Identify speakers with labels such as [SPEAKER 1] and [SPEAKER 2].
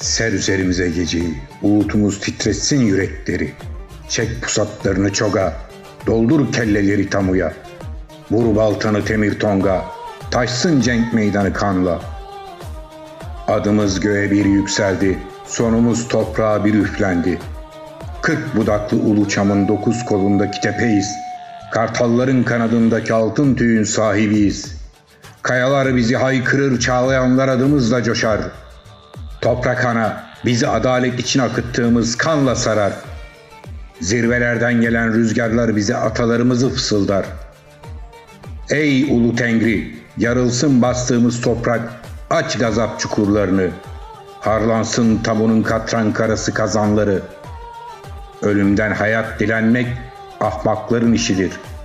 [SPEAKER 1] Ser üzerimize geceyi, bulutumuz titretsin yürekleri. Çek pusatlarını çoga, doldur kelleleri tamuya. Vur baltanı temir tonga, taşsın cenk meydanı kanla. Adımız göğe bir yükseldi, sonumuz toprağa bir üflendi. Kırk budaklı ulu çamın dokuz kolundaki tepeyiz. Kartalların kanadındaki altın tüyün sahibiyiz. Kayalar bizi haykırır, çağlayanlar adımızla coşar. Toprak ana bizi adalet için akıttığımız kanla sarar. Zirvelerden gelen rüzgarlar bize atalarımızı fısıldar. Ey ulu tengri, yarılsın bastığımız toprak, aç gazap çukurlarını. Harlansın tamunun katran karası kazanları. Ölümden hayat dilenmek ahmakların işidir.''